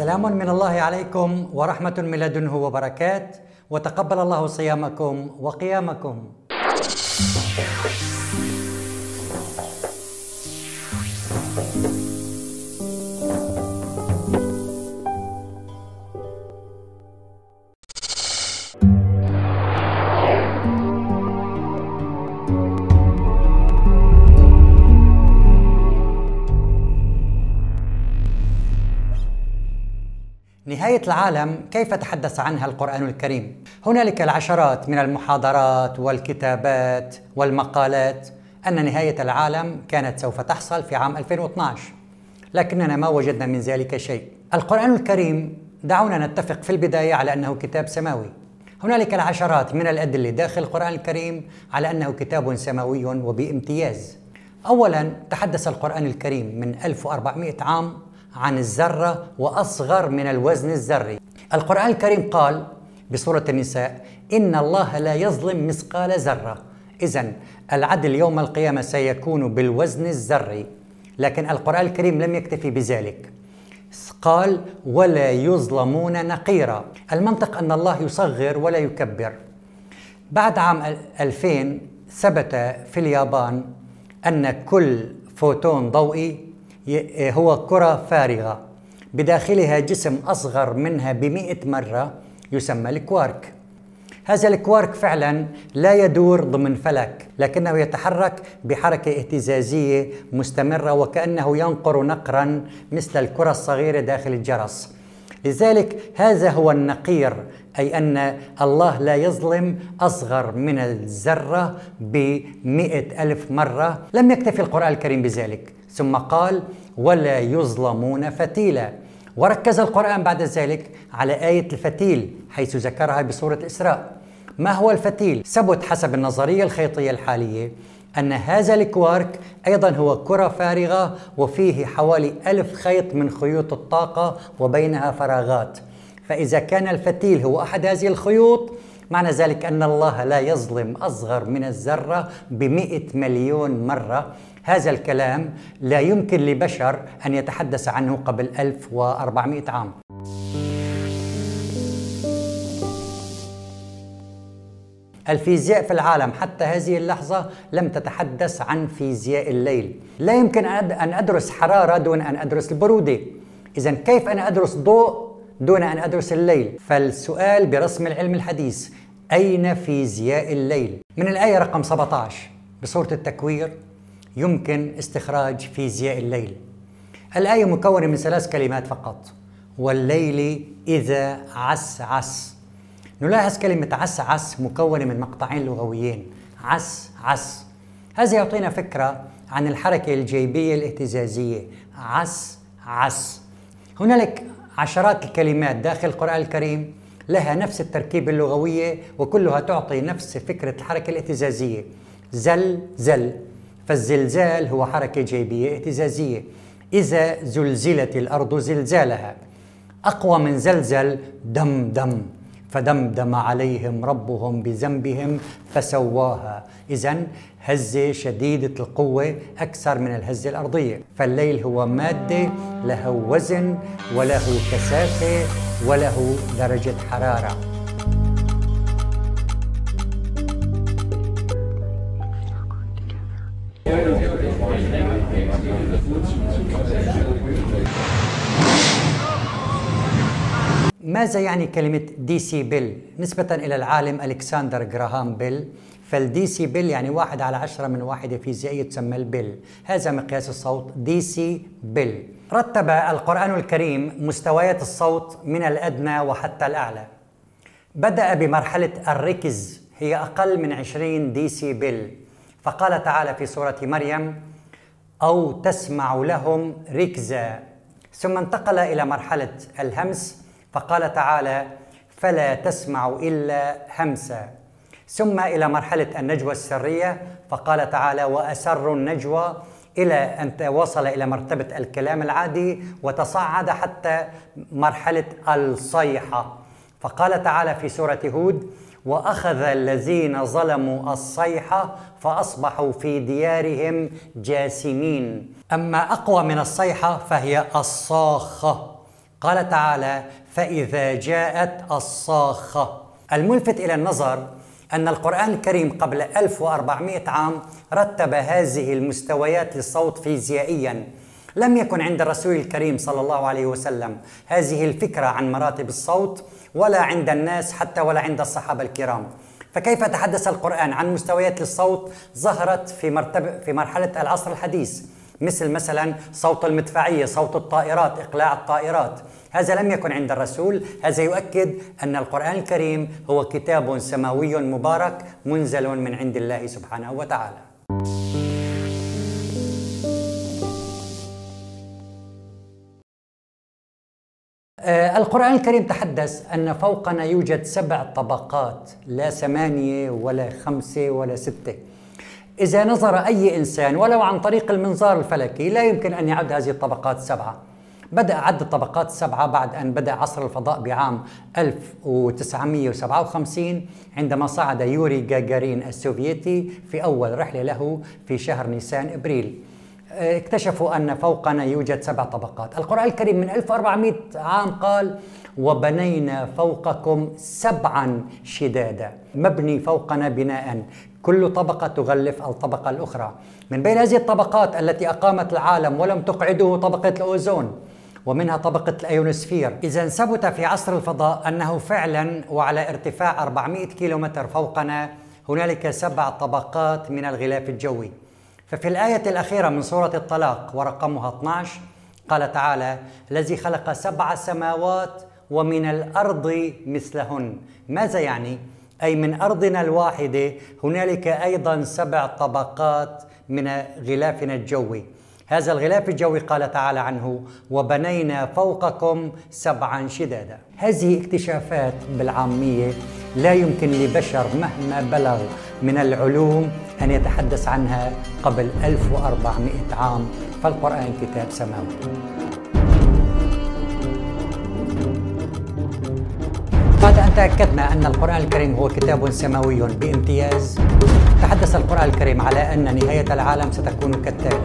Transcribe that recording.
سلام من الله عليكم ورحمة من لدنه وبركات وتقبل الله صيامكم وقيامكم. نهاية العالم كيف تحدث عنها القرآن الكريم؟ هنالك العشرات من المحاضرات والكتابات والمقالات أن نهاية العالم كانت سوف تحصل في عام 2012 لكننا ما وجدنا من ذلك شيء. القرآن الكريم دعونا نتفق في البداية على أنه كتاب سماوي. هنالك العشرات من الأدلة داخل القرآن الكريم على أنه كتاب سماوي وبامتياز. أولا تحدث القرآن الكريم من 1400 عام عن الذرة وأصغر من الوزن الذري. القرآن الكريم قال بسورة النساء إن الله لا يظلم مثقال ذرة. إذا العدل يوم القيامة سيكون بالوزن الذري. لكن القرآن الكريم لم يكتفي بذلك. قال ولا يظلمون نقيرا. المنطق أن الله يصغر ولا يكبر. بعد عام 2000 ثبت في اليابان أن كل فوتون ضوئي هو كرة فارغة. بداخلها جسم أصغر منها بمئة مرة يسمى الكوارك. هذا الكوارك فعلا لا يدور ضمن فلك لكنه يتحرك بحركة اهتزازية مستمرة وكأنه ينقر نقرا مثل الكرة الصغيرة داخل الجرس. لذلك هذا هو النقير أي أن الله لا يظلم أصغر من الذرة بمئة ألف مرة. لم يكتفي القرآن الكريم بذلك. ثم قال ولا يظلمون فتيلا. وركز القرآن بعد ذلك على آية الفتيل حيث ذكرها بسورة الإسراء ما هو الفتيل؟ ثبت حسب النظرية الخيطية الحالية أن هذا الكوارك أيضا هو كرة فارغة وفيه حوالي ألف خيط من خيوط الطاقة وبينها فراغات. فإذا كان الفتيل هو أحد هذه الخيوط معنى ذلك أن الله لا يظلم أصغر من الذرة بمئة مليون مرة. هذا الكلام لا يمكن لبشر أن يتحدث عنه قبل 1400 عام. الفيزياء في العالم حتى هذه اللحظة لم تتحدث عن فيزياء الليل. لا يمكن أن أدرس حرارة دون أن أدرس البرودة. إذا كيف أنا أدرس ضوء دون أن أدرس الليل؟ فالسؤال برسم العلم الحديث أين فيزياء الليل؟ من الآية رقم 17 بصورة التكوير يمكن استخراج فيزياء الليل. الآية مكونة من ثلاث كلمات فقط. والليل إذا عس عس نلاحظ كلمة عس عس مكونة من مقطعين لغويين. عس عس هذا يعطينا فكرة عن الحركة الجيبية الإهتزازية. عس عس هنالك عشرات الكلمات داخل القرآن الكريم. لها نفس التركيبة اللغوية وكلها تعطي نفس فكرة الحركة الاهتزازية. زل زل. فالزلزال هو حركة جيبية اهتزازية. إذا زلزلت الأرض زلزالها. أقوى من زلزل دم دم. فدمدم عليهم ربهم بذنبهم فسواها. إذا هزة شديدة القوة أكثر من الهزة الأرضية. فالليل هو مادة له وزن وله كثافة. وله درجة حرارة. ماذا يعني كلمة دي سي بيل؟ نسبة إلى العالم ألكسندر جراهام بيل. فالدي سي بيل يعني واحد على عشرة من واحدة فيزيائية تسمى البيل. هذا مقياس الصوت دي سي بيل رتب القرآن الكريم مستويات الصوت من الأدنى وحتى الأعلى. بدأ بمرحلة الركز هي أقل من 20 دي سي بيل فقال تعالى في سورة مريم أو تسمع لهم ركزا. ثم انتقل إلى مرحلة الهمس فقال تعالى فلا تسمع إلا همسا. ثم إلى مرحلة النجوى السرية فقال تعالى وأسروا النجوى إلى أن وصل إلى مرتبة الكلام العادي وتصعد حتى مرحلة الصيحة. فقال تعالى في سورة هود وأخذ الذين ظلموا الصيحة فأصبحوا في ديارهم جاثمين أما أقوى من الصيحة فهي الصاخة. قال تعالى فإذا جاءت الصاخة. الملفت إلى النظر أن القرآن الكريم قبل 1400 عام رتب هذه المستويات للصوت فيزيائيا. لم يكن عند الرسول الكريم صلى الله عليه وسلم هذه الفكرة عن مراتب الصوت ولا عند الناس حتى ولا عند الصحابة الكرام. فكيف تحدث القرآن عن مستويات للصوت ظهرت في مرتبة في مرحلة العصر الحديث؟ مثل مثلا صوت المدفعية صوت الطائرات إقلاع الطائرات. هذا لم يكن عند الرسول. هذا يؤكد أن القرآن الكريم هو كتاب سماوي مبارك منزل من عند الله سبحانه وتعالى. آه، القرآن الكريم تحدث أن فوقنا يوجد سبع طبقات لا ثمانية ولا خمسة ولا ستة. إذا نظر أي إنسان ولو عن طريق المنظار الفلكي لا يمكن أن يعد هذه الطبقات سبعة. بدأ عد الطبقات السبعة بعد أن بدأ عصر الفضاء بعام 1957 عندما صعد يوري جاجارين السوفيتي في أول رحلة له في شهر نيسان إبريل. اكتشفوا أن فوقنا يوجد سبع طبقات. القرآن الكريم من 1400 عام قال وبنينا فوقكم سبعا شدادا. مبني فوقنا بناء كل طبقة تغلف الطبقة الأخرى. من بين هذه الطبقات التي أقامت العالم ولم تقعده طبقة الأوزون ومنها طبقة الأيونوسفير إذا ثبت في عصر الفضاء أنه فعلا وعلى ارتفاع 400 كيلومتر فوقنا هنالك سبع طبقات من الغلاف الجوي. ففي الآية الأخيرة من سورة الطلاق ورقمها 12 قال تعالى الذي خلق سبع سماوات ومن الأرض مثلهن ماذا يعني؟ أي من أرضنا الواحدة هنالك أيضا سبع طبقات من غلافنا الجوي. هذا الغلاف الجوي قال تعالى عنه وبنينا فوقكم سبعا شدادا. هذه اكتشافات بالعامية لا يمكن لبشر مهما بلغ من العلوم أن يتحدث عنها قبل 1400 عام فالقرآن كتاب سماوي. أن تأكدنا أن القرآن الكريم هو كتاب سماوي بامتياز؟ تحدث القرآن الكريم على أن نهاية العالم ستكون كالتالي.